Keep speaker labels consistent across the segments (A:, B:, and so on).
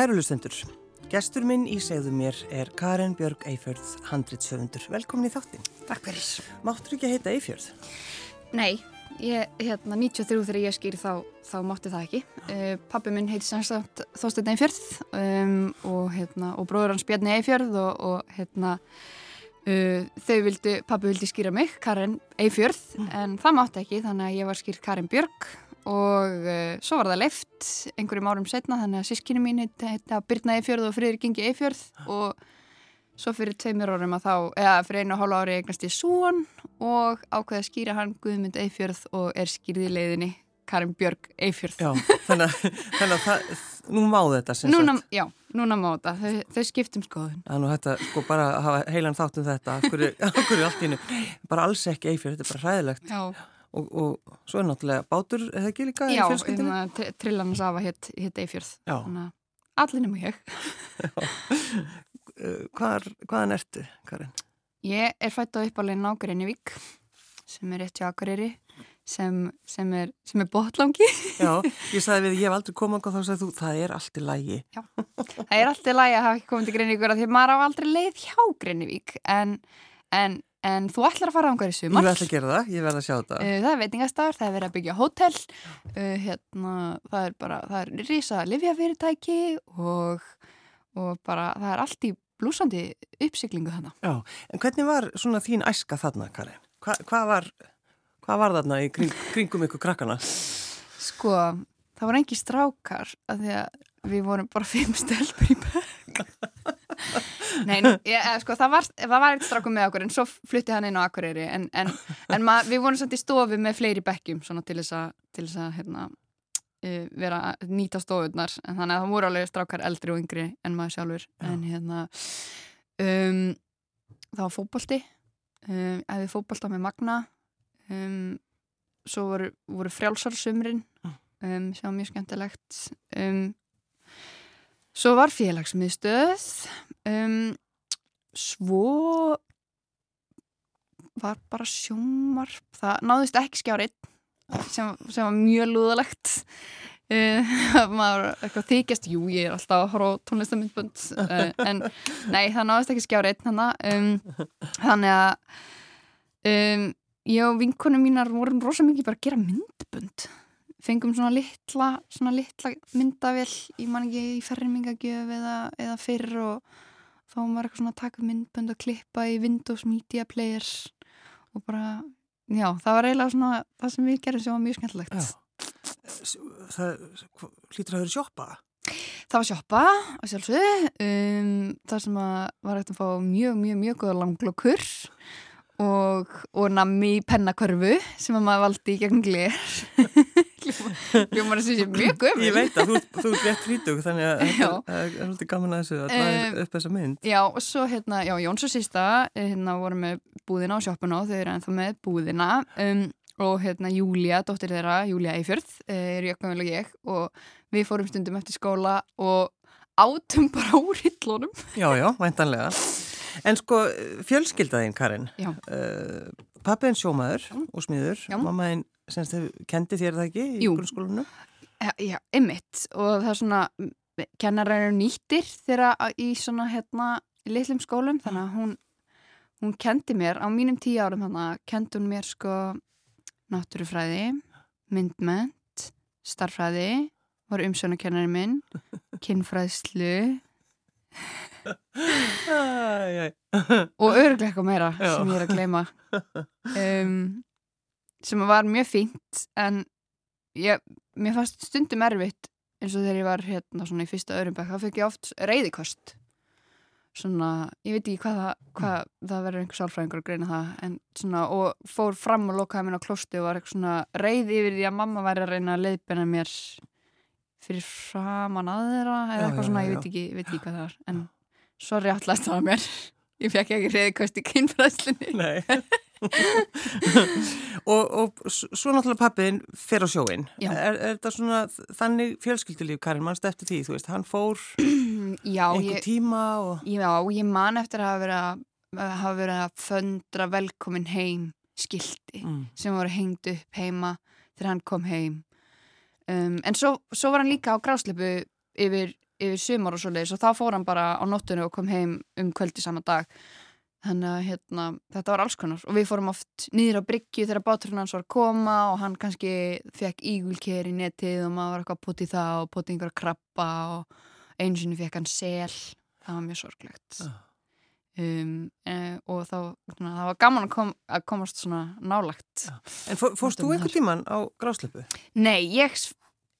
A: Kæru lustendur, gestur minn í segðu mér er Karin Björg Eifjörð, handritsöfundur. Velkomin í þáttin.
B: Takk fyrir.
A: Máttur ekki að heita Eifjörð?
B: Nei, ég, hérna, 93 þegar ég skýr þá, þá mátti það ekki. Uh, Pappi minn heiti samstænt Þósteinn Eifjörð um, og, hérna, og bróður hans Bjarni Eifjörð og, og hérna, uh, þau vildu, pappi vildi skýra mig, Karin Eifjörð, mm. en það mátti ekki þannig að ég var skýr Karin Björg og uh, svo var það leift einhverjum árum setna þannig að sískinu mín heita Birna Eifjörð og Friðrik Ingi Eifjörð og svo fyrir tveimur árum að þá, eða fyrir einu og hálfa ári eignast ég Súan og ákveði að skýra hann Guðmund Eifjörð og er skýrði í leiðinni Karin Björg Eifjörð
A: Já, þannig að, að það, nú má þetta
B: núna, Já, núna má þetta, þau, þau skiptum skoðun.
A: Þannig að þetta, sko bara að hafa heilan þátt um þetta, okkur er allt í nú bara alls ekki Eifjörð, þetta er bara hræðilegt.
B: Já
A: Og, og svo er náttúrulega bátur, eða ekki líka
B: Já, hérna, trillan að safa hitt Eifjörð Allir nema ég.
A: Hvaðan ertu, Karin?
B: Ég er fætt á uppálegin á Greinivík sem er rétt hjá Akureyri sem, sem er, er botlangi
A: Já, ég sagði við, ég hef aldrei komað og þá sagði þú, það er allt í lægi
B: Já, það er allt í lægi að hafa ekki komið til Greinivíkur því maður á aldrei leið hjá Greinivík en, en En þú ætlar að fara á einhverju sumar.
A: Ég ætla að gera það, ég verð að sjá þetta.
B: Uh, það er veitingastafur, það er verið að byggja hótel, uh, hérna, það er bara, það er rísa livjafyrirtæki og, og bara, það er allt í blúsandi uppsiklingu þarna.
A: Já, en hvernig var svona þín æska þarna, Karin? Hva, hvað var, hvað var þarna í kring, kringum ykkur krakkana?
B: Sko, það voru engi strákar, af því að við vorum bara fimm stelpur í bögg. Nei, ég, sko, það var, var eitt strákum með okkur en svo flutti hann inn á Akureyri en, en, en ma, við vorum samt í stofu með fleiri bekkjum til þess að hérna, uh, vera að nýta stofunar en þannig að það voru alveg strákar eldri og yngri en maður sjálfur Já. en hérna um, það var fókbalti um, æfið fókbalta með Magna um, svo voru, voru frjálsarsumrin um, sem var mjög skemmtilegt um Svo var félagsmiðstöð, um, svo var bara sjómar, það náðist ekki skjárið sem, sem var mjög lúðalegt. Uh, maður eitthvað þykjast, jú ég er alltaf að horfa tónlistamindbund uh, en nei það náðist ekki skjárið um, þannig að um, ég og vinkunum mínar vorum rosa mikið bara að gera myndbund fengum svona litla, svona litla myndavill í mann ekki í fermingagjöf eða, eða fyrr og þá var eitthvað svona að taka myndbönd og klippa í Windows Media Player og bara, já, það var eiginlega svona það sem við gerum sem var mjög skemmtilegt já.
A: Það hlýtur að vera sjoppa?
B: Það var sjoppa á sjálfsögðu um, það sem var eftir að fá mjög, mjög, mjög góða langlokkur og, og nammi í pennakörfu sem að maður valdi í gegn glir Hljómar að sé mjög gömul.
A: Ég veit að þú, þú er rétt frítug þannig að það er svolítið gaman að þessu að það er upp þessa mynd.
B: Já, og svo hérna, já, Jóns og sísta hérna vorum við búðina á sjóppuna og þau eru ennþá með búðina. Um, og hérna Júlia, dóttir þeirra, Júlia Eifjörð eh, er jökkumvel og ég og við fórum stundum eftir skóla og átum bara úr hillunum.
A: Já, já, væntanlega. En sko, fjölskyldaðinn Karin uh, eh, Pappiðin sjómaður og smiður Mammaðinn semst kendi þér það ekki í grunnskólanu?
B: Já, já, ymmit og það er svona kennarar eru nýttir þeirra í svona hérna litlum skólum þannig að hún hún kendi mér á mínum tíu árum þannig að kendi hún mér sko náttúrufræði, myndment starfræði var umsjónakennari minn kinnfræðslu og eitthvað meira Já. sem ég er að gleyma. Um, sem var mjög fínt en ég, mér fannst stundum erfitt eins og þegar ég var hérna svona í fyrsta öðrum bekk þá fekk ég oft reyðikost svona, ég veit ekki hvað það, hvað, það verður einhver sálfræðingur að greina það en svona, og fór fram og lokaði mér á klósti og var eitthvað svona reyð yfir því að mamma væri að reyna að leiðbena mér fyrir framan aðeira eða eitthvað svona, ég veit ekki, veit ekki hvað það var en sorry allast það var mér. Ég fekk ekki reyðikost í kynfræðslinni
A: Nei og, og svo náttúrulega pappin fer á sjóin er, er þetta svona þannig fjölskyldulíf Karin, mannst eftir því, þú veist, hann fór
B: já,
A: einhver
B: ég,
A: tíma og...
B: Já, ég man eftir að hafa verið að, föndra velkomin heim skildi mm. sem voru hengt upp heima þegar hann kom heim. Um, en svo, svo var hann líka á grásleipu yfir yfir sumar og svo leiðis og þá fór hann bara á nóttunni og kom heim um kvöldi sama dag þannig að hérna, þetta var alls konar og við fórum oft nýður á bryggju þegar báturinn hans var að koma og hann kannski fekk ígulker í netið og maður var eitthvað að putti það og putti einhverja krabba og einu sinni fekk hann sel það var mjög sorglegt uh. um, e, og þá svona, það var gaman að, kom, að komast svona nálagt
A: ja. En fór, fórst þú einhver tíman á gráslöpu?
B: Nei, ég,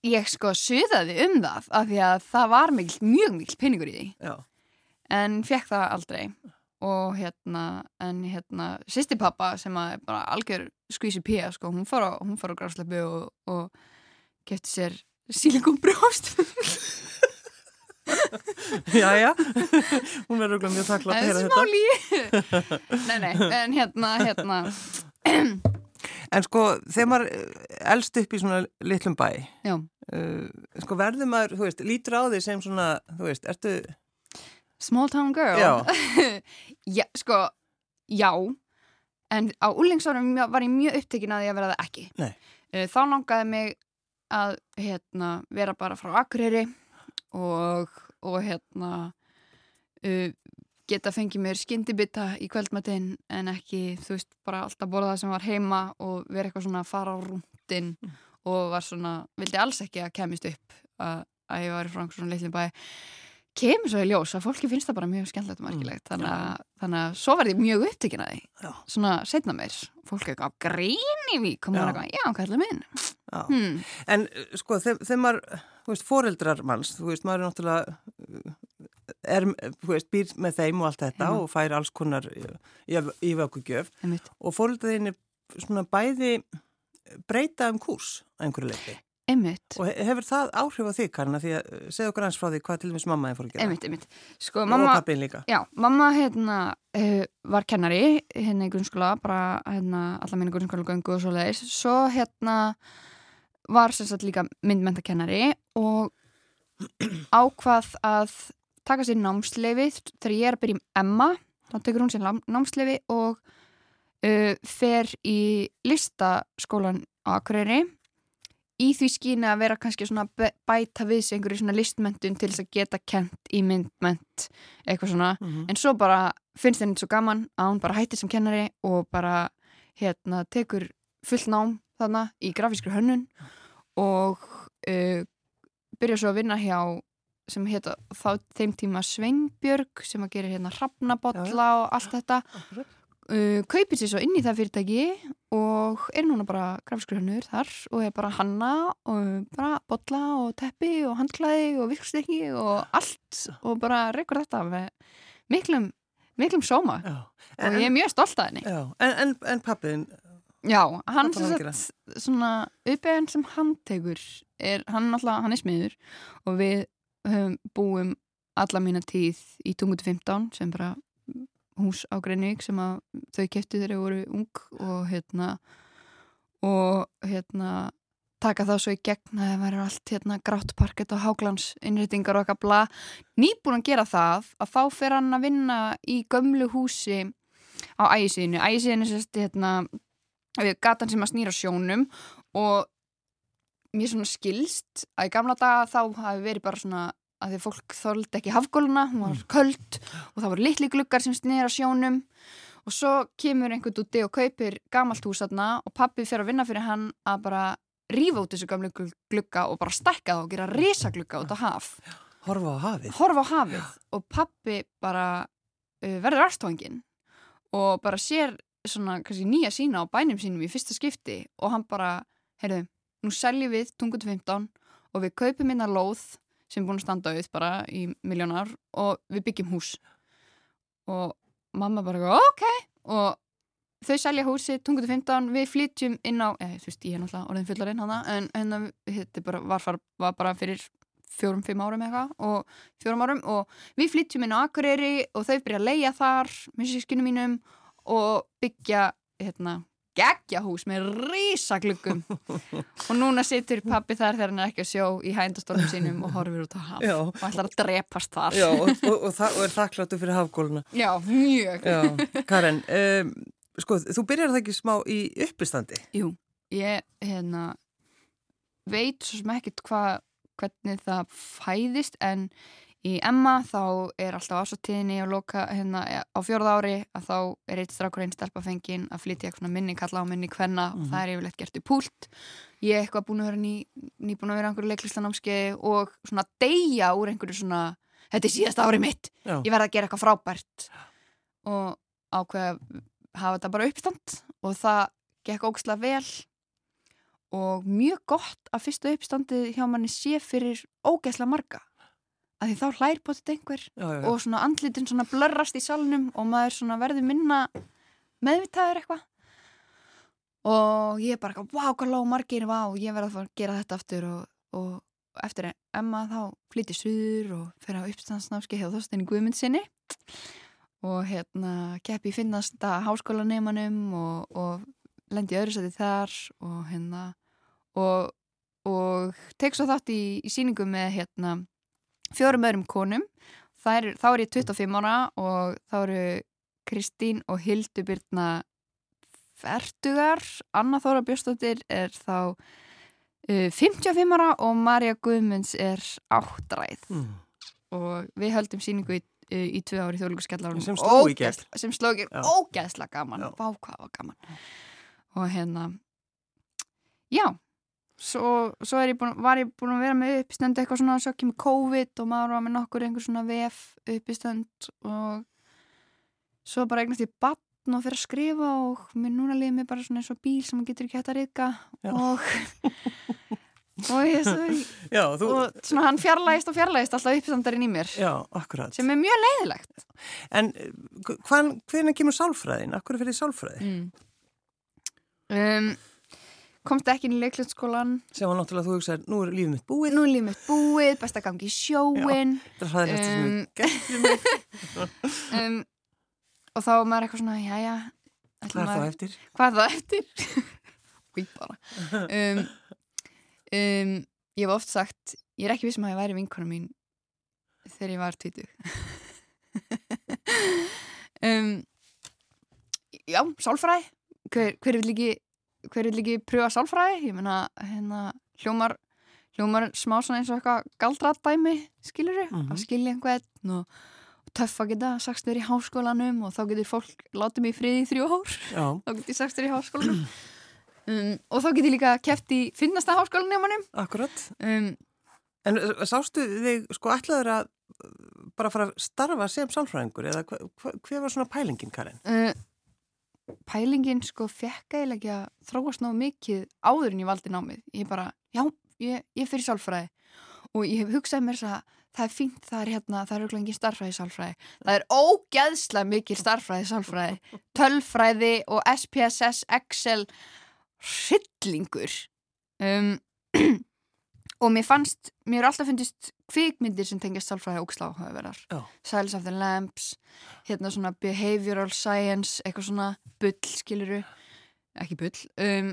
B: ég sko suðaði um það af því að það var mikil, mjög mikil pinningur í því Já. en fekk það aldrei og hérna, en hérna sýstipappa sem að bara algjör skvísi pía, sko, hún fór á, á gráslöpu og, og kefti sér sílingunbrjóst
A: Jæja, hún verður mjög takklátt að hera þetta.
B: Nei, nei, en hérna, hérna.
A: En sko, þegar maður elst upp í svona litlum bæ uh, sko verður maður, þú veist, lítur á því sem svona, þú veist, ertu
B: Small town girl.
A: Já,
B: já sko, já. En á úlingsárum var ég mjög upptekinn að ég það ekki.
A: Nei.
B: Uh, þá langaði mig að hérna, vera bara frá Akureyri og, og hérna uh, geta fengið mér skyndibita í kvöldmættin en ekki, þú veist, bara alltaf borða það sem var heima og vera eitthvað svona að fara á rúndin mm. og var svona, vildi alls ekki að kemist upp að, að ég var frá einhvern svona litlum bæ kemur svo í ljós að fólki finnst það bara mjög skemmtilegt og merkilegt. Mm, þannig, að, þannig að svo verði ég mjög upptökin að því. Svona setna mér, fólk eitthvað grín í vík? Og maður eitthvað, já, hvað er það minn.
A: Hmm. En sko, þegar maður þú veist, foreldrar manns, þú veist, maður er náttúrulega er, þú veist, býr með þeim og allt þetta Heima. og fær alls konar í, í vöggugjöf og foreldraðin er svona bæði breyta um kúrs á einhverju leiti
B: Einmitt.
A: Og hefur það áhrif á því Karna því að uh, segja okkur eins frá því hvað til dæmis mamma er fór að gera?
B: Einmitt, einmitt. Sko, mamma,
A: og pappin líka.
B: Já, mamma hérna uh, var kennari hérna í grunnskóla, bara hérna alla minni grunnskóla göngu og svo leiðis. Svo hérna var sérstaklega líka myndmentakennari og ákvað að taka sér námsleifi þegar ég er að byrja í Emma, þá tekur hún sér námsleifi og uh, fer í listaskólan á Akureyri í því skýna að vera kannski svona bæta við sig einhverju svona listmentun til þess að geta kent í myndment eitthvað svona, mm -hmm. en svo bara finnst henni svo gaman að hún bara hættir sem kennari og bara hérna tekur fullt nám þarna í grafískri hönnun og uh, byrja svo að vinna hjá sem heita þá þeim tíma Sveinbjörg sem að gera hérna hrafnabotla og allt þetta uh, kaupir sér svo inn í það fyrirtæki og er núna bara grafskrifnur þar og er bara hanna og bara botla og teppi og handklæði og virkstykki og allt og bara reykur þetta með miklum, miklum sóma já. og ég er mjög stolt að henni
A: En, en, en pappin?
B: Já, hann uppeginn sem hann tegur er, hann alltaf, hann er smiður og við höfum búum alla mína tíð í 2015 sem bara hús á Greinvík sem að þau kæftu þegar þau voru ung og hérna og hérna taka það svo í gegn að það væri allt hérna gráttparkett og háglans innrýtingar og eitthvað bla. Nýbúin að gera það að þá fer hann að vinna í gömlu húsi á ægisíðinu ægisíðinu sérst hérna gatan sem að snýra sjónum og mér svona skilst að í gamla daga þá hafi verið bara svona að því fólk þóldi ekki hafgóluna, hún var mm. köld og það voru litli glukkar sem snýra sjónum og svo kemur einhvern úti og kaupir gamalt hús aðna og pappi fyrir að vinna fyrir hann að bara rífa út þessu gamlu glukka og bara stekka það og gera risaglukka út á haf.
A: Horfa á hafið.
B: Horfa á hafið og pappi bara uh, verður aðstofangin og bara sér svona kannski nýja sína á bænum sínum í fyrsta skipti og hann bara, heyrðu, nú seljum við tungut 15 og við kaupum minna lóð sem er búin að standa auð bara í miljónar og við byggjum hús. Og mamma bara ok. Og þau selja húsi 2015 við flytjum inn á eh, þú veist ég er náttúrulega orðin fullarinn hana en, en þetta bara, var, var bara fyrir fjórum-fimm árum eitthvað og fjórum árum og við flytjum inn á Akureyri og þau byrja að leia þar með sískinu mínum og byggja hérna geggjahús með rísaglugum og núna situr pappi þar þegar hann er ekki að sjó í hændastólum sínum og horfir út á haf Já. og ætlar að drepast þar.
A: Já, og, og, og, og er þakkláttu fyrir hafgóluna.
B: Já, mjög.
A: Já, Karen, um, sko, þú byrjar það ekki smá í uppistandi?
B: Jú, ég hérna, veit svo sem ekkert hvað hvernig það fæðist en í Emma þá er alltaf ásattíðinni og loka hérna á fjörða ári að þá er eitt strákur einn stelpafengin að flytja eitthvað minni kalla á minni hvenna og það er yfirleitt gert í púlt. Ég er eitthvað búin að vera ný, nýbúin að vera einhverju leiklistanámski og svona deyja úr einhverju svona þetta er síðast ári mitt,
A: Já.
B: ég verði að gera eitthvað frábært og ákveða hafa þetta bara uppstand og það gekk ógslag vel og mjög gott að fyrsta uppstandið hjá manni sé fyrir ógeðslega marga að því þá hlær potið einhver
A: já, já, já.
B: og svona andlitin svona blörrast í salnum og maður svona verður minna meðvitaður eitthvað. Og ég er bara eitthvað, vá, hvað lág margir, vá, ég verði að fara að gera þetta aftur. Og, og eftir Emma þá flytti suður og fyrir á uppstandsnámski hjá Þorstein Guðmundsinni og hérna keppi finnast að háskólanemanum og, og lendi öðru sæti þar og hérna og, og tek svo þátt í, í síningu með hérna fjórum öðrum konum er, þá er ég 25 ára og þá eru Kristín og Hildur Byrna Fertugar Anna Þóra Björnstóttir er þá uh, 55 ára og Marja Guðmunds er áttræð
A: Mm.
B: og við höldum síningu í, uh, í tvö ári þjóðlíkuskellarunum
A: Sem sló í gegn.
B: sem sló í gegn,
A: Já.
B: ógeðslega gaman
A: Já.
B: vá hvað var gaman og hérna já svo, svo ég búin, var ég búin að vera með uppistönd eitthvað svona, svo kemur COVID og maður var með nokkur einhver svona VF uppistönd og svo bara eignast ég batn og fyrir að skrifa og mér núna liði mér bara svona eins og bíl sem maður getur ekki hægt að reyka og og ég svo
A: já, þú,
B: og svona hann fjarlægist og fjarlægist alltaf uppstandarinn í mér
A: já,
B: sem er mjög leiðilegt
A: En hvan, hvernig kemur sálfræðin? Akkur fyrir sálfræði?
B: mm. um, komst ekki inn í leiklutskólan
A: Sem var náttúrulega þú hugsaðir, nú er lífið mitt búið.
B: nú er líf mitt búið, best að gangi í sjóin
A: Það er hræðilegt sem
B: Um, um, og þá maður eitthvað svona jæja, ætli
A: Hvað er það eftir?
B: hvað er það eftir? Új bara um, Ég hef oft sagt ég er ekki vissum að ég væri vinkona mín þegar ég var 20 um, Já, sálfræði hver, hver vil ekki hver vil ekki pröfa sálfræði ég meina, hérna, hljómar hljómar smá svona eins og eitthvað galdradæmi skilur
A: Mhm.
B: að skilja einhvern og, og töff að geta sagst verið í háskólanum og þá getur fólk látið mig í friði í þrjú
A: Já,
B: þá get ég sagt þér í háskólanum um, og þá get ég líka keft í finnasta
A: akkurat.
B: um,
A: En uh, sástu þig, sko, ætlaður að uh, bara fara að starfa sem sálfræðingur eða hva, hva, hver var svona pælingin, Karin?
B: uh, pælingin sko fekk eiginlega ekki að þróast ná mikið áður en ég valdi námið. Ég bara, já, ég, ég fyrir sálfræði. Og ég hef hugsað mér þess að það er fínt, það er hérna, það er auðvitað engin starffræði sálfræði, það er ógeðslega mikil starffræði sálfræði. Tölfræði og SPSS Excel hryllingur. Um, og mér fannst mér alltaf fundist kvikmyndir sem tengjast sálfræði ógslá hafa verðar
A: Já.
B: Silence of the Lambs hérna svona behavioral science eitthvað svona bull skiluru ekki bull um,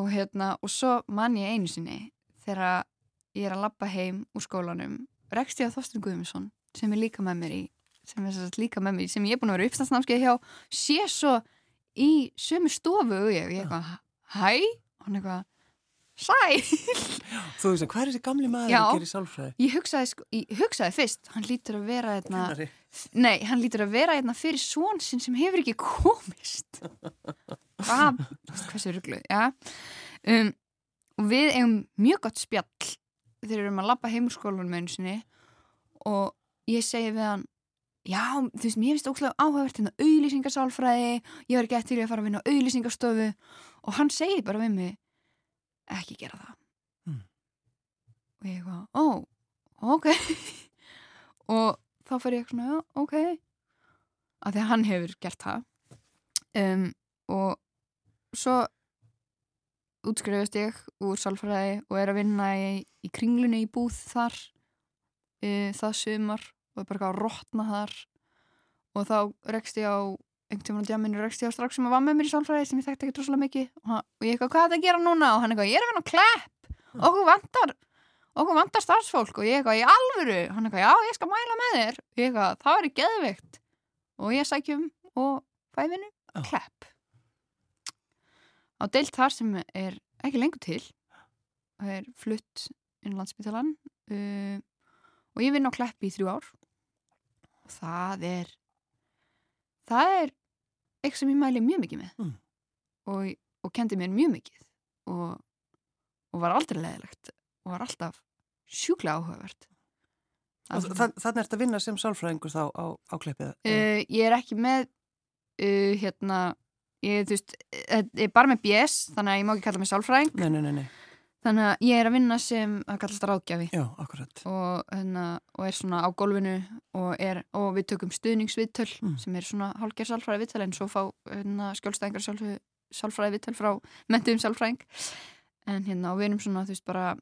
B: og hérna og svo man ég einu sinni þegar ég er að labba heim úr skólanum rekst ég á Þorstin Guðmundsson sem er líka með mér í sem er líka með mér í sem ég er búin að vera uppstandsnámskeið hjá sé svo í sömu stofu og ég. Og ég eitthvað hæ? Og hann eitthvað sæ
A: Þú veist, hvað er þessi gamli maður að gera í sálfræði?
B: ég hugsaði, sko, ég hugsaði fyrst hann lítur að vera hérna,
A: Kennari.
B: nei, hann lítur að vera hérna fyrir svon sinn sem hefur ekki komist. Hvað, hversu rugglu já. Um, og við eigum mjög gott spjall þegar við erum að labba heim úr skólanum einu sinni og ég segi við hann já, þú veist, mér finnst óslega áhugavert hérna auðlýsingarsálfræði ég var ekki eftir að fara að vinna á auðlýsingarstofu og hann segir bara við mig ekki gera það.
A: Hmm.
B: og ég eitthvað, ó, ok. Og þá fer ég eitthvað ok. Af því að hann hefur gert það. Um, og svo útskrifast ég úr sálfræði og er að vinna í, í kringlunni í búð þar uh, það sumar og bara að rotna þar. Og þá rekst ég á einhvern tímann á djaminu rekst ég á strax sem að var með mér í sálfræði sem ég þekkti ekki droslega mikið. Og, ég eitthvað, hvað er þetta að gera núna? og hann eitthvað, ég er að vinna á klepp. Okkur vantar okkur vantar starfsfólk. Og ég eitthvað, í alvöru? Hann eitthvað, já, ég skal mæla með þér. Og ég eitthvað, það er geðvikt og ég sækjum og fæfinu
A: Já.
B: klepp. Á deilt þar sem er ekki lengur til það er flutt inn á landspítalan uh, og ég vinn á Kleppi í þrjú ár. Og það er það er eitthvað sem ég mæli mjög mikið með
A: Mm.
B: og, og kendi mér mjög mikið og, og var aldrei leðilegt og var alltaf sjúklega áhugavert
A: Þannig ert að vinna sem sálfræðingur þá á, á kleppið?
B: uh, ég er ekki með uh, hérna ég, veist, eh, ég er bara með BS þannig að ég má ekki kalla mig sálfræðing
A: Nei, nei, nei, nei.
B: Þannig að ég er að vinna sem að kallast ráðgjafi.
A: Já,
B: og, hérna, og er svona á gólfinu og, er, og við tökum stuðningsviðtöl
A: Mm.
B: sem er svona hálfgerð sálfræði viðtöl en svo fá hérna, skjólstæðingar sálfræði, viðtöl frá mentum sálfræðing. En hérna og við erum svona þú veist bara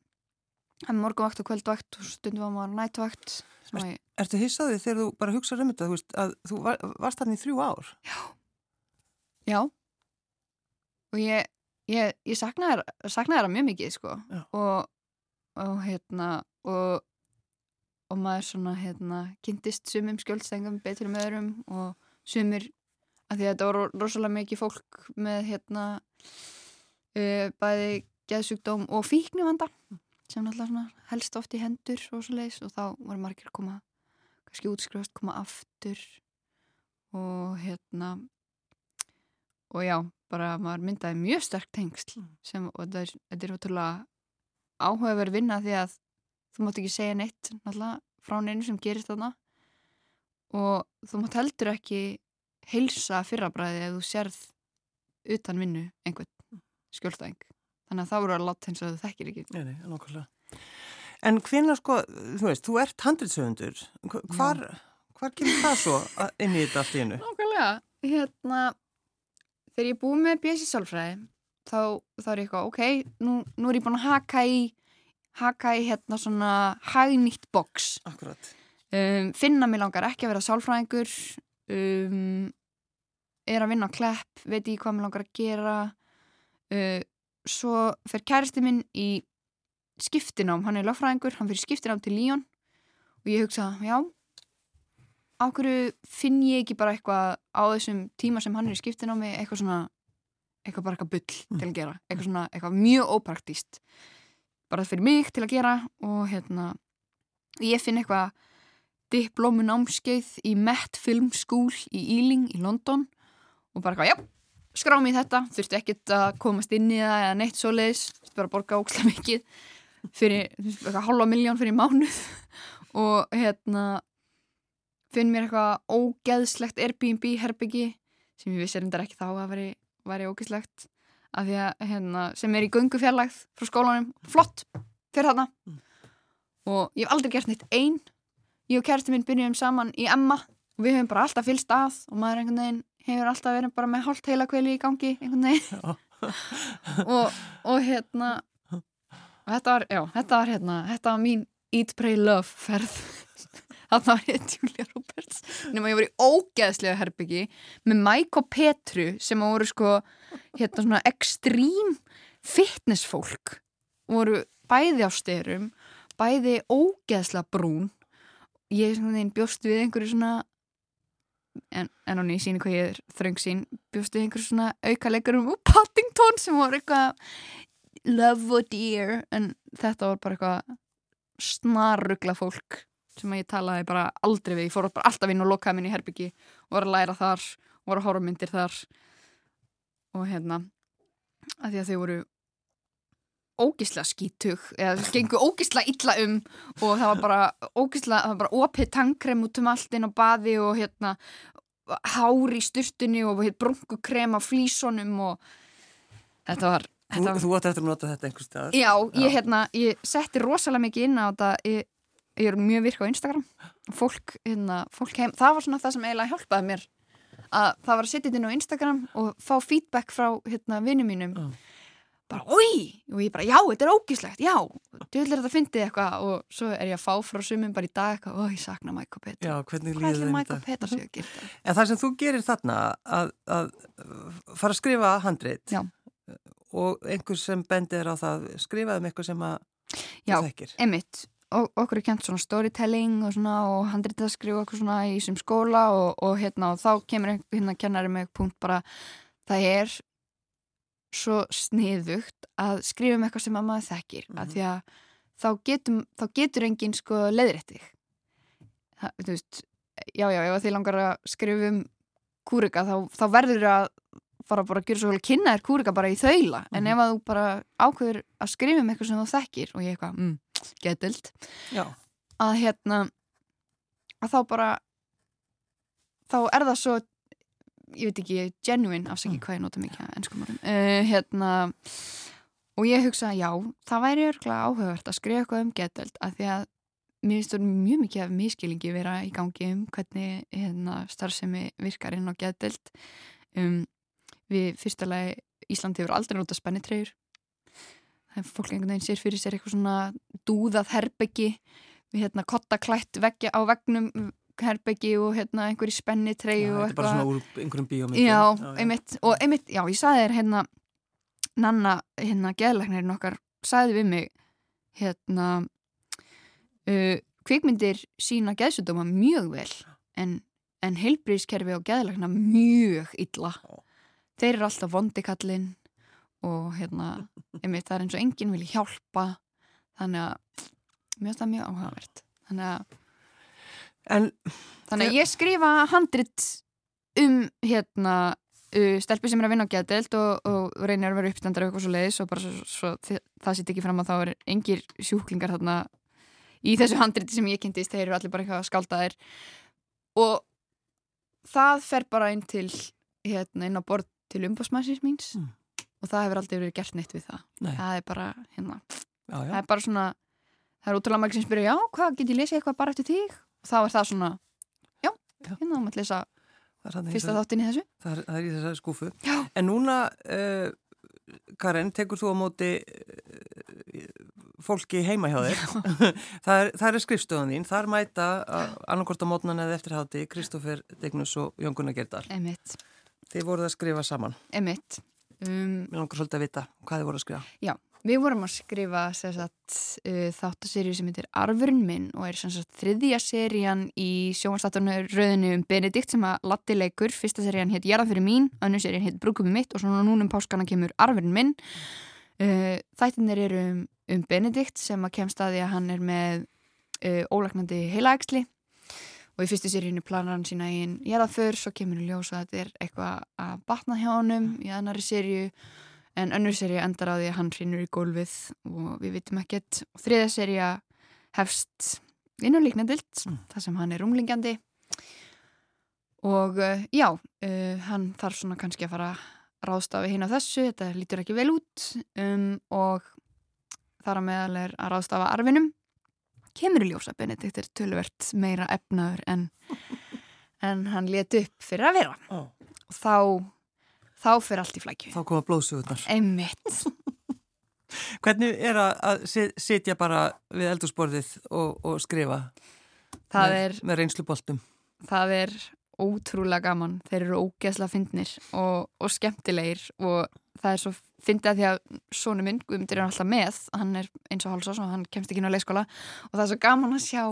B: morgunvakt og kvöldvakt og stundum var maður nætvakt sem að ég,
A: Ertu hissaði þegar þú bara hugsaður um þetta, þú veist, að þú var, varst hann í þrjú ár?
B: já. Og ég, ég, ég saknaði það mjög mikið sko. Og, og hérna og, og maður svona hérna kynntist sumum skjólstæðingum betur með öðrum og sumir að því að þetta voru rosalega mikið fólk með hérna uh, bæði geðsjúkdóm og fíknivanda sem náttúrulega helst oft í hendur og svo leiðis og þá voru margir að koma kannski útskrifast, koma aftur og hérna og já, bara maður myndaði mjög sterk tengsl sem, og þetta er, þetta er ótrúlega áhugaverð vinna því að þú mátt ekki segja neitt náttúrulega frá neinu sem gerist þarna. Og þú mátt heldur ekki heilsa fyrrabræði ef þú sérð utan vinnu einhvern skjólstæðing. Þannig að það voru að láta eins og þú þekkir ekki.
A: Nei, nei, nákvæmlega. En hvenær sko, þú veist, þú ert handritsöfundur, hvar, hvar kemur það svo inn í þetta allt í hennu?
B: Nákvæmlega, hérna þegar ég er búið með BS í sálfræði þá, þá er ég eitthvað, ok nú, nú er ég búin að haka í haka í hérna svona hagnýtt box
A: Akkurat.
B: um, finna mig langar ekki að vera sálfræðingur um, er að vinna á klepp veit ég hvað mig langar að gera uh, svo fer kæristi minn í skiptinám, hann er lögfræðingur hann fyrir skiptinám til Líón og ég hugsa, já á hverju finn ég ekki bara eitthvað á þessum tíma sem hann er í skiptinámi eitthvað svona, eitthvað bara eitthvað bull til að gera, eitthvað svona, eitthvað mjög ópraktíst bara fyrir mig til að gera og hérna ég finn eitthvað diplómu námskeið í Met Film School í Ealing í London og bara eitthvað, já, skrá mig í þetta. Þurfti ekkert að komast inn í það eða neitt svo leiðis, bara að borga ókslega mikið fyrir, eitthvað halva miljón fyrir mánuð. Og hérna finn mér eitthvað ógeðslegt Airbnb herbyggi sem ég vissi reyndar ekki þá að veri, væri ógeðslegt af því að hérna, sem er í göngufjarlægð frá skólanum, flott fyrir þarna. Og ég hef aldrei gert neitt einn ég og kærasti minn byrjuðum saman í Emma og við höfum bara alltaf fylst að og maður einhvern veginn hefur alltaf verið bara með hálft heila kveli í gangi einhvern veginn. Og, og hérna og þetta var, já, þetta var hérna þetta var mín Eat, Pray, Love ferð þarna var ég Julia Roberts nema ég var í ógeðslega herbyggi með Mike og Petru sem voru sko hérna svona extreme fitness fólk. Voru bæði á styrum bæði ógeðslega brún. Ég svona þeim bjóst við einhverju svona en, en hún í síni hvað ég er þröng sín bjóst við einhverju svona aukalegurum og Paddington sem voru eitthvað love or dear en þetta var bara eitthvað snarrugla fólk sem að ég talaði bara aldrei við. Ég fór bara alltaf inn og lokaði minn í herbyggi og var að læra þar og var að horfa myndir þar. Og hérna að því að þau voru ógisla skítug eða gengur ógisla illa um og það var bara ógisla, það var bara opið tankrem út um allt inn á baði og hérna hár í styrtunni og hérna, brunkukrem á flísonum og þetta var,
A: Þú,
B: þetta var
A: þú átt eftir að nota þetta einhver staðar.
B: Já, ég, hérna, ég setti rosalega mikið inn á þetta ég, ég er mjög virk á Instagram fólk, hérna, fólk heim það var svona það sem eiginlega hjálpaði mér að það var að setja þetta inn á Instagram og fá feedback frá hérna, vinnum mínum
A: Já.
B: bara, oi, og ég bara, já, þetta er ógíslegt já, djöðlega þetta fyndið eitthvað og svo er ég að fá frá sumum bara í dag eitthvað, oi, ég sakna og Petra
A: Já, hvernig líður
B: er
A: þetta?
B: að?
A: En það sem þú gerir þarna að, að fara að skrifa handrit
B: Já.
A: og einhver sem bendir á það skrifaðum eitthvað sem að
B: Já. Emmitt, og okkur er kent svona storytelling og svona og handrið að skrifa okkur svona í sem skóla og, og hérna og þá kemur einhver hérna kennari með punkt bara það er svo sniðugt að skrifa um eitthvað sem að maður þekkir mm
A: Mhm.
B: að því að þá, getum, þá getur enginn sko leiðréttið þú veist, já já, ef þið langar að skrifa um kúrika þá, þá verður að fara bara að gera svo vel að kynna þér kúrika bara í þaula en
A: Mhm.
B: ef að þú bara ákveður að skrifa um eitthvað sem þú þekkir og ég eitthvað, mm, getild að hérna að þá bara þá er það svo ég veit ekki, genuine, afsaki
A: Mm.
B: hvað ég nota mikið að ennskum orðum. Uh, hérna og ég hugsa, já, það væri örgulega áhugavert að skrifa eitthvað um geteld af því að mér finnst það mjög mikið af miskilingi vera í gangi um hvernig hérna, starfsemi virkar inn á geteld um, við fyrsta lagi Ísland hefur aldrei nota spennitreyjur það er fólk einhvern veginn sér fyrir sér eitthvað svona dúðað herbeggi við hérna kottaklætt veggja á vegnum herbeggi og hérna einhverju spennitreyju og
A: þetta er bara
B: eitthvað
A: svona úr einhverjum bíómyndum.
B: Já, einmitt, og einmitt, já, ég saði þér hérna, Nanna, hérna, geðlæknirinn okkar, saði við mig, hérna, uh, kvikmyndir sína geðsutdóma mjög vel, en, en heilbríðskerfi og geðlækna mjög illa.
A: Já.
B: Þeir eru alltaf vondikallinn og hérna, einmitt, það er eins og enginn vilja hjálpa, þannig að, mér finnst það mjög áhugavert. Þannig að,
A: En
B: Þannig að ég skrifa handrit um hérna uh, stelpi sem er að vinna á geðdelt og, og reynir að vera uppstandar eitthvað svo leiðis og bara svo, svo þi- það sitt ekki fram að þá er engir sjúklingar þarna í þessu handriti sem ég kynntist, þeir eru allir bara eitthvað skáldaðir og það fer bara inn til hérna inn á borð til umbásmæsins míns
A: Mm.
B: Og það hefur aldrei verið gert neitt við það
A: Nei.
B: það er bara, hérna,
A: já, já.
B: það er bara svona það er útrúlega margir sem spyrja, já, hvað, get ég lesið eitthvað bara eftir þig? Og þá er það svona, já,
A: Já.
B: hérna þá maður lesa fyrsta þáttin í þessu.
A: það er, það er í þessari skúfu. En núna, uh, Karen, tekur þú á móti uh, fólki heima hjá þér. það, er, það er skrifstofan þín. Þar mæta annarkort á mótnan eða eftirhátti Kristófer Degnus og Jón Gunnar Gerdal. Þið voruð að skrifa saman.
B: emitt. Um,
A: Mér langar svolítið að vita hvað þið voruð að skrifa.
B: við vorum að skrifa sagt, uh, þáttaserju sem heitir Arfurinn minn og er sagt, þriðja serían í sjónvarstátunum rauðinu um Benedikt sem að Latti leikur. Fyrsta serían hétt Jarða fyrir mín, önnur serían hétt Brúkumi mitt og svona núna um páskana kemur Arfurinn minn. Uh, þættinir eru um, um Benedikt sem að kemst að því að hann er með uh, ólagnandi heilaæksli og í fyrstu seríinu planar hann sína einn jarðaför, svo kemur í ljós að þetta er eitthvað að batna hjá honum í annari seríu. En önnur seríu endar á því að hann hrinur í gólfið og við vitum ekkert. Og þriða seríu hefst inn á líknadild
A: Mm.
B: þar sem hann er umlingjandi og uh, já uh, hann þarf svona kannski að fara að ráðstafi hinn á þessu, þetta lítur ekki vel út. Um, og þar að meðal er að ráðstafa arfinum kemur í ljósa Benedikt er tölvert meira efnaður en, en hann let upp fyrir að vera
A: Ó.
B: og þá þá fyrir allt í flækju
A: Þá koma blóðsugurnar.
B: einmitt
A: Hvernig er að, að sit- sitja bara við eldursporðið og, og skrifa
B: það
A: með,
B: er,
A: með reynsluboltum?
B: það er ótrúlega gaman. Þeir eru ógeðslega fyndnir og, og skemmtilegir og það er svo fyndið að því að sonu minn, Guðmundur er alltaf með. Hann er eins og hálsás og hann kemst ekki inn á leikskóla. Og það er svo gaman að sjá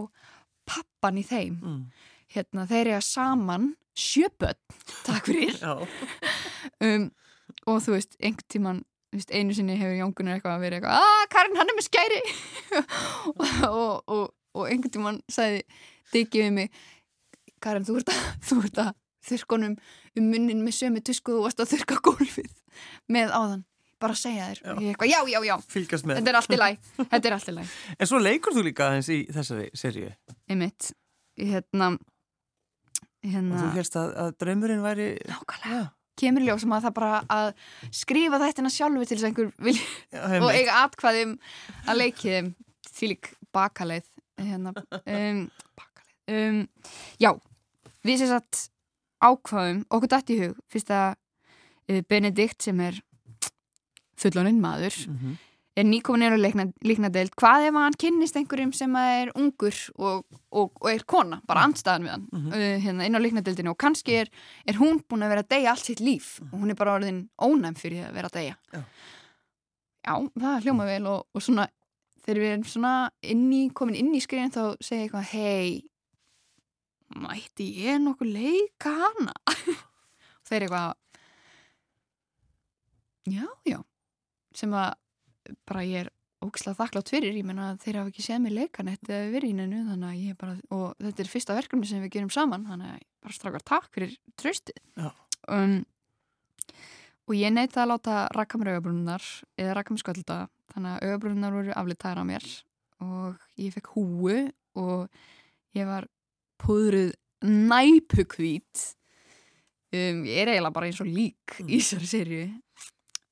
B: pappan í þeim.
A: Mm.
B: hérna, þeir eru saman sjöböld, takk fyrir. Um, og þú veist, einhvern tíman veist, einu sinni hefur Jóngunar eitthvað að vera eitthvað að Karin, hann er með skæri. Og, og, og, og einhvern tíman sagði Diggi við mig Karin, þú ert að, þú ert að þurrkonum um munnin með sömu tusku og þú varst að þurrka gólfið með áðan. Bara að segja þér.
A: Já.
B: eitthvað, já, já, já, þetta er allt í læg þetta er allt í læg,
A: En svo leikur þú líka aðeins í þessari seríu.
B: einmitt. Hérna hérna,
A: þú helst að, að draumurinn væri...
B: nákvæmlega. Kemur í ljós sem að það bara að skrifa þættina sjálfu til þess að einhver vilja
A: já,
B: og eiga atkvæðum að leiki þeim. Því lík bakaleið hérna, um, bakaleið um, já, við sem sagt ákvæðum, okkur dætt í hug fyrst að uh, Benedikt sem er fulloninn maður
A: Mhm.
B: er nýkomin er á leikna, líknadeild hvað ef hann kynnist einhverjum sem er ungur og, og, og er kona bara andstæðan við hann
A: Mhm.
B: uh, hérna, inn á líknadeildinu og kannski er, er hún búin að vera að deyja allt sitt líf og hún er bara orðin ónæm fyrir að vera að deyja
A: Já.
B: já, það hljóma vel og, og svona þegar við erum svona inn í, komin inn í skriðin þá segja ég eitthvað hei mætti ég nokkuð leika hana? Og þeir eitthvað já, já. Sem að bara ég er ógislega þakklátt fyrir, ég menna þeir hafa ekki séð mig leikanett eða verið í neinu þannig að ég bara, og þetta er fyrsta verkefni sem við gerum saman, þannig að ég bara strákar takk fyrir tröstið um, og ég neyta að láta rakka mér augabrúnunar eða rakka mér skölda, þannig að augabrúnunar voru aflitaðar á mér og ég fekk húu og ég var púðruð næpukvít. Um, ég er eiginlega bara eins og lík í þessari sériu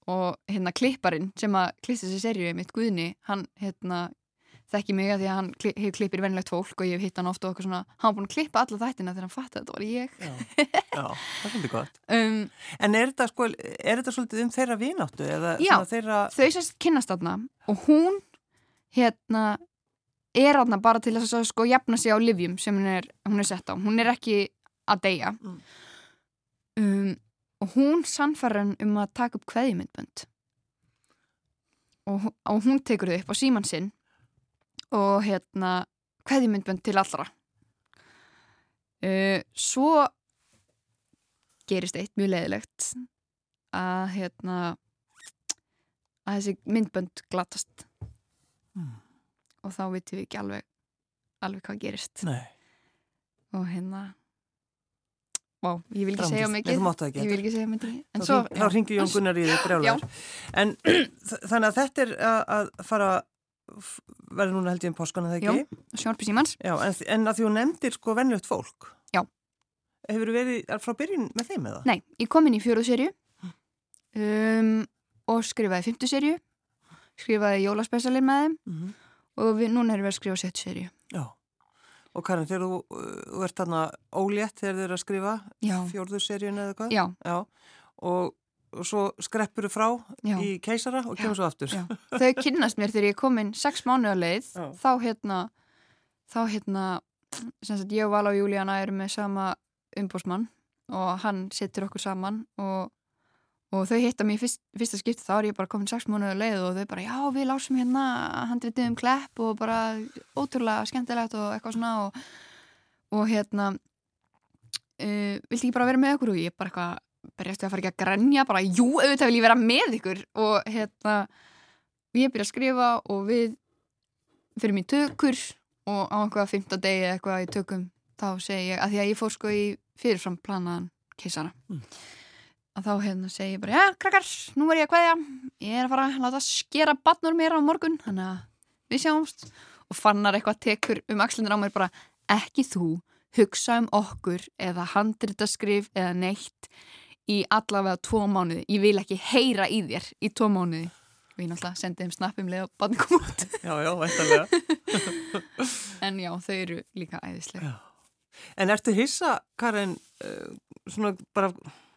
B: og hérna klipparinn sem að klipta þessi serju mitt Guðni, hann hérna þekki mig að því að hann kli, hefur klippir vennilegt fólk og ég hef hitt hann ofta og eitthvað svona. Hann var búin að klippa alla þættina þegar hann fatt að þetta var ég.
A: Já, já það er svolítið gott. Um, En er þetta sko, er þetta svolítið um þeirra vináttu?
B: Já,
A: þeirra...
B: þau sérst kynast aðna og hún hérna er aðna bara til að sko jafna sig á livjum sem hún er, hún er sett á hún er ekki að deyja mm. um og hún sannfæra hann um að taka upp hveðjumindbönd og, og hún tekur þau upp á síman sinn og hérna hveðjumindbönd til allra uh, svo gerist eitt mjög leðilegt að hérna að þessi myndbönd glatast. Og þá veitum við ekki alveg alveg hvað gerist
A: Nei.
B: og hérna Vá, ég vil ekki segja mikið. Ég vil ekki segja mikið.
A: Þá, svo, þá ringi Jón Gunnar í því. En þannig að þetta er að, að fara, verður núna held ég um páskana þegar
B: ekki? Sjórpi Símans.
A: Já, en, en að því hún nefndir sko vennljögt fólk.
B: Já.
A: Hefur þú verið frá byrjun með þeim eða?
B: Nei, ég kom inn í fjóruð serju um, og skrifaði fymtu serju, skrifaði jólaspecialin með þeim mm -hmm. Og við, núna erum við að skrifa settu serju.
A: Já. Og Karin, þegar þú, þú ert þarna ólétt þegar þið eru að skrifa fjórðurseríun eða hvað?
B: Já.
A: Já. Og, og svo skreppur þú frá Já. í keisara og kemur svo aftur.
B: Þau kynnast mér þegar ég kom inn sex mánuða leið, þá hérna, þá hérna, sagt ég og Vala og Júlíana erum með sama umbósmann og hann setur okkur saman og og þau hitta mér fyrst, fyrsta skipti þá er ég bara komin 6 múnuðu leið og þau bara já við lásum hérna handritið um klepp og bara ótrúlega skemmtilegt og eitthvað svona og, og hérna uh, vilti ekki bara vera með okkur og ég bara eitthvað berjast við að fara ekki að grenja? Bara jú auðvitað vil ég vera með ykkur. Og hérna ég byrja að skrifa og við fyrir mér tökur og á einhverja 15 degi eitthvað í tökum þá segi ég að því að ég fór sko í fyrirfram planaðan keisara mm að þá hérna segi ég bara, já, krakkar, nú er ég að hvaðja, ég er að fara að láta skera badnur mér á morgun, þannig að við sjáumst og fannar eitthvað tekur um axlindur á mér bara, ekki þú, hugsa um okkur eða handritaskrif eða neitt í allavega tvo mánuði, ég vil ekki heyra í þér í tvo mánuði og ég náttúrulega sendi þeim snappum leið og badn kom út.
A: Já, já, veitanlega.
B: en já, þau eru líka æðislega.
A: En ertu hissa, Karin, uh, svona bara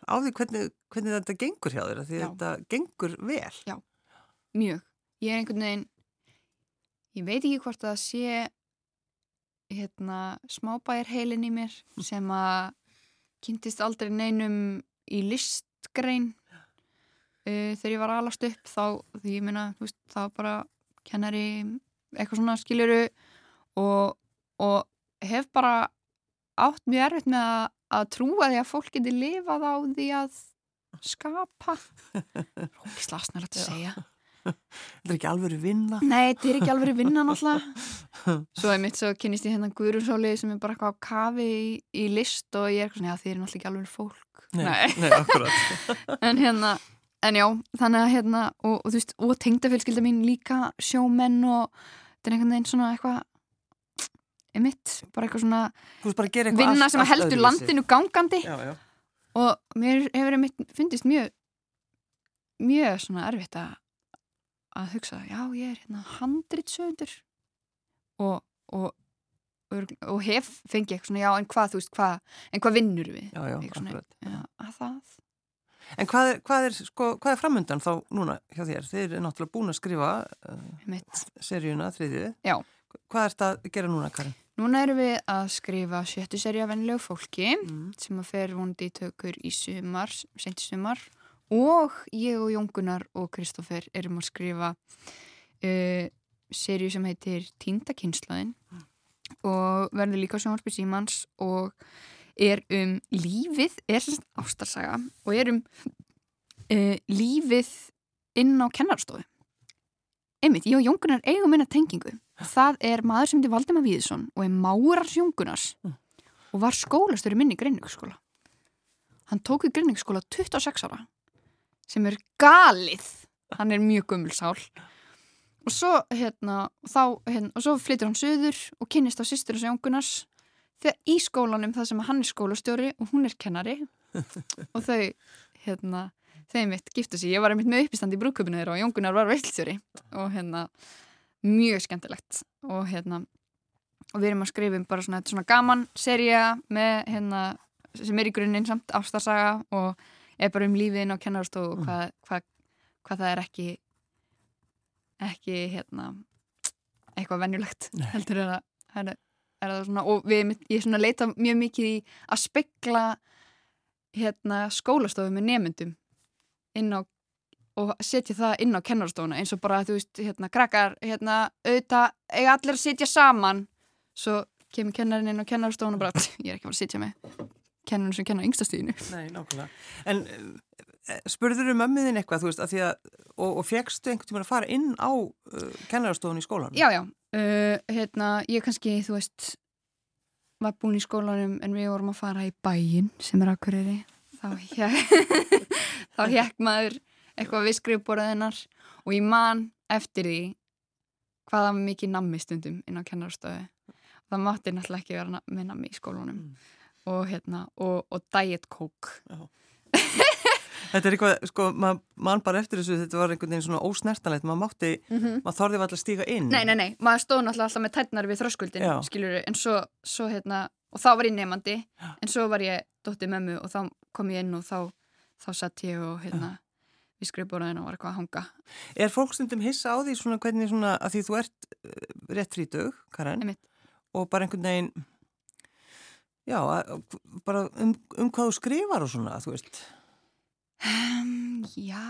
A: á því hvernig, hvernig þetta gengur hjá þér því Já. þetta gengur vel
B: Já, mjög ég er einhvern veginn ég veit ekki hvort að sé hérna smábæjar heilin í mér hm. sem að kynntist aldrei neinum í listgrein uh, þegar ég var alast upp þá, því ég minna, þú veist, þá bara kennari eitthvað svona skiljuru og, og hef bara átt mjög erfitt með að að trúa því að fólk geti lifað á því að skapa. Rókislega snarlega að segja.
A: Þetta er ekki alveg vinna.
B: Nei, þetta er ekki alveg vinna náttúrulega. Svo er mitt svo kynist ég hérna Guðrúsóli sem er bara eitthvað á kafi í, í list og ég er eitthvað svona, já þið er náttúrulega ekki alveg fólk.
A: Nei, nei, nei akkurat.
B: En hérna, en já, þannig að hérna og, og þú veist, og tengdafélskilda mín líka sjómenn og þetta er einhvern veginn svona eitthvað emitt, bara eitthvað svona
A: bara
B: vinna
A: allt,
B: sem heldur landinu gangandi
A: já, já.
B: og mér hefur emitt fundist mjög mjög svona erfitt að að hugsa, já ég er hérna handritsöndur og, og, og hef fengið eitthvað svona, já en hvað þú veist hvað, en hvað vinnur við
A: já, svona,
B: að það
A: En hvað er, hvað er, sko, hvað er framöndan þá núna hjá þér? Þið er náttúrulega búin að skrifa uh, seríuna þriðið.
B: Já.
A: Hvað er þetta að gera núna, Karin?
B: Núna erum við að skrifa sjöttu seri af vennilegu fólki mm. sem að fer vondi í tökur í sumar, senti sumar og ég og Jóngunar og Kristófer erum að skrifa uh, serju sem heitir Tíndakynnslaðin mm. og verður líka sjónvarpi símans og er um lífið, er semst ástarsaga og er um uh, lífið inn á kennarstofu einmitt, ég og Jóngunar eigum minna tengingu. Það er maður sem heitir Valdemar Víðsson og er Márars Jóngunars
A: Mm.
B: og var skólastöru minni í Greinvíkskóla. Hann tók í Greinvíkskóla 26 ára sem er galið. Hann er mjög gummulsál. Og svo, hérna, þá, hérna, og svo flyttur hann söður og kynnist á sýstur og Jóngunars þegar í skólanum það sem hann er skólastjóri og hún er kennari og þau, hérna, þau mitt giftu sig. Ég var einmitt með uppistand í brúköpunu þeirra og Jóngunar var veilstjóri og hérna, mjög skemmtilegt og hérna, og við erum að skrifa um bara svona, þetta svona gaman seria með hérna, sem er í grunninn samt ástarsaga og er bara um lífiðin og kennarastofu og hvað, hvað, hvað það er ekki ekki hérna eitthvað venjulegt
A: Nei.
B: heldur er, að, er það svona og við, ég svona leita mjög mikið í að spekla hérna skólastofu með nemyndum inn á og setja það inn á kennarstofuna eins og bara þú veist hérna krakkar hérna auðvitað eiga allir að sitja saman. Svo kemur kennarinn inn á kennarstofuna og bara ég er ekki að fara að sitja með kennarinn sem kennar yngstastíðinu
A: Nei, nákvæmlega. En uh, spurður um mömmuðin eitthvað, þú veist, að því að, og, og fegstu einhvern tíma að fara inn á uh, kennarastofun í skólanum?
B: Já, já, uh, hérna ég kannski, þú veist var búin í skólanum en við vorum að fara í bæin sem er aðkuriri þá hekk maður eitthvað við skrifborðinnar og ég man eftir því hvaða mikið nammi stundum inn á kennarstofu það mátti náttúrulega ekki vera með nammi í skólanum.
A: Mm.
B: og hérna og, og diet coke.
A: Þetta er eitthvað, sko, maður man bara eftir þessu, þetta var einhvern veginn svona ósnertanlegt, maður mátti, maður þorði alltaf að stíga inn.
B: Nei, nei, nei, maður stóð náttúrulega alltaf með tætnar við þröskuldin,
A: Já.
B: skilur en svo, svo hérna, og þá var ég nefandi en svo var ég dóttið mömmu og þá kom ég inn og þá, þá satt ég og hérna, við skrifbóraðin og var eitthvað að hanga.
A: Er fólk stundum hissa á því svona hvernig svona, að því þú ert uh, rétt frítug, Karen,
B: Einmitt.
A: og bara einhvern veginn, já, bara um, um hvað þú skrifar og svona, þú veist,
B: um, Já.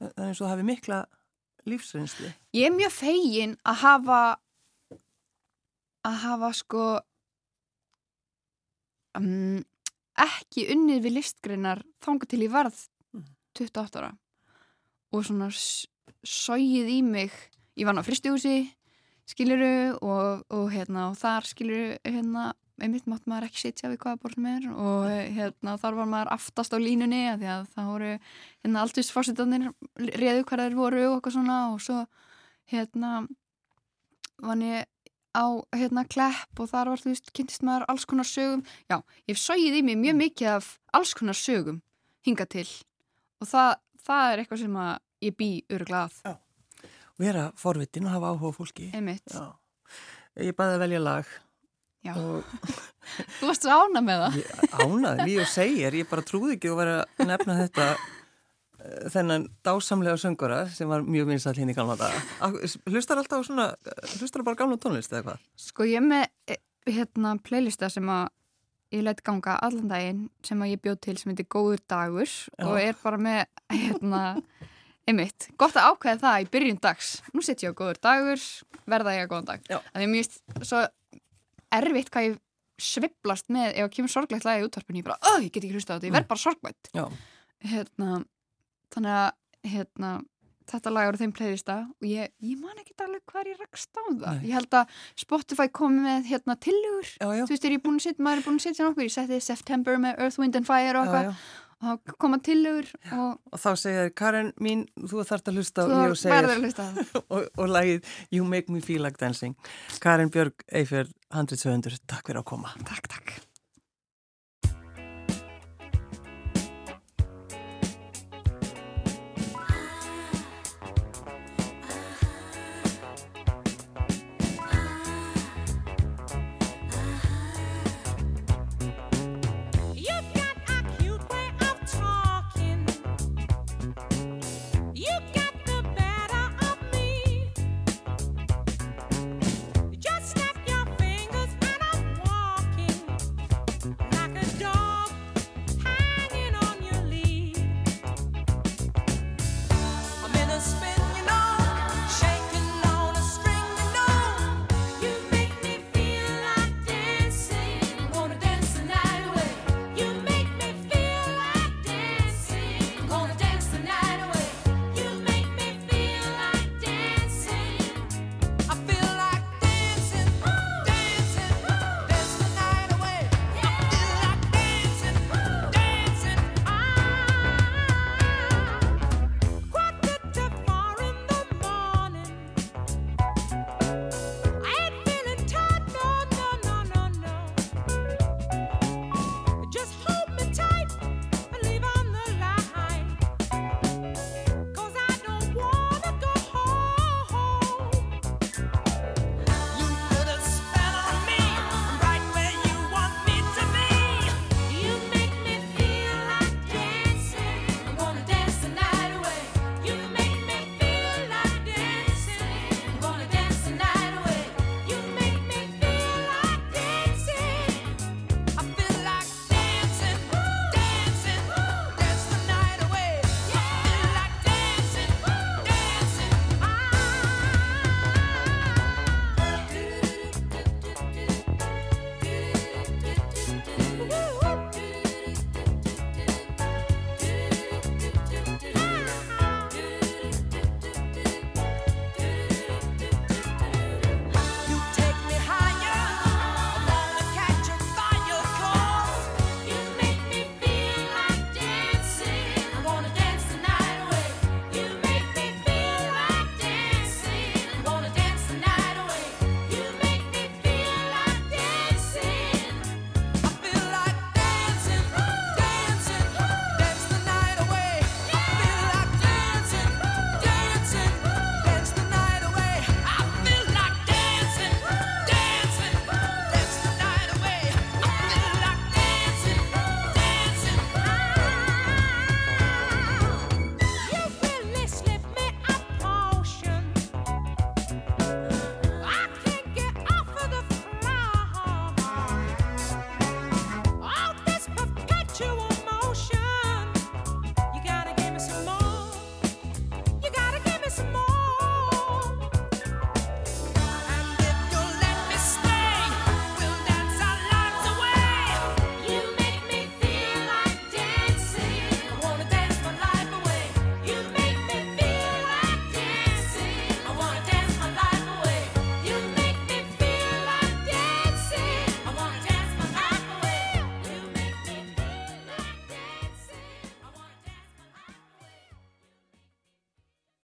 A: Það er eins og það hafi mikla lífsreynsli.
B: Ég er mjög fegin að hafa að hafa sko um, ekki unnið við listgreinar þanga til ég varð
A: Mhm.
B: 28 ára. Og svona s- sogið í mig ég var ná fristihúsi skiluru og, og hérna og þar skiluru hérna einmitt mátt maður ekki sitja við hvaða borð sem er. Og hérna þar var maður aftast á línunni af því að það voru hérna alltist fórsetanir réðu hvað þeir voru og eitthvað svona. Og svo hérna vann ég á hérna klepp og þar var þú veist kynntist maður alls konar sögum. Já, ég hef sogið í mig mjög mikið af alls konar sögum hinga til og það, það er eitthvað sem að ég bý öruglega að.
A: Vera forvitin og hafa áhuga fólki. Já. Ég baði að velja lag
B: já,
A: og
B: þú varst ána með það.
A: Ég ánaði, líf og segir, ég bara trúði ekki að vera nefna þetta þennan dásamlega söngura sem var mjög vinsall hinn í gamla daga. Hlustar alltaf á svona, hlustar bara á gamla tónlist eða hvað?
B: sko ég er með eh, hérna playlista sem að ég læt ganga allan daginn sem að ég bjóð til sem heitir Góður dagur og er bara með hérna einmitt, gott að ákveða það í byrjun dags nú sitt ég á Góður dagur, verða ég að góðan dag
A: Já.
B: að ég mjög svo erfitt hvað ég sviplast með ef að kemur sorglegt lagi í útvarpinu ég bara, öð, ég get ekki hlusta á þetta, ég verð bara sorgmætt
A: Já.
B: hérna þannig að hérna þetta lag eru þeim playlista og ég, ég man ekki alveg hvað ég rakst á það.
A: Nei.
B: ég held að Spotify komi með hérna
A: já.
B: þú veist, er ég búin að setja, maður er búin að setja nokkur ég setti September með Earth, Wind and Fire og eitthvað. og koma tillögur og
A: Og þá segja þér, Karen mín, þú þarft að hlusta
B: hlusta á það.
A: Og, og lagið You Make Me Feel Like Dancing. Karen Björg Eifjörð, 100 Takk fyrir að koma.
B: Takk, takk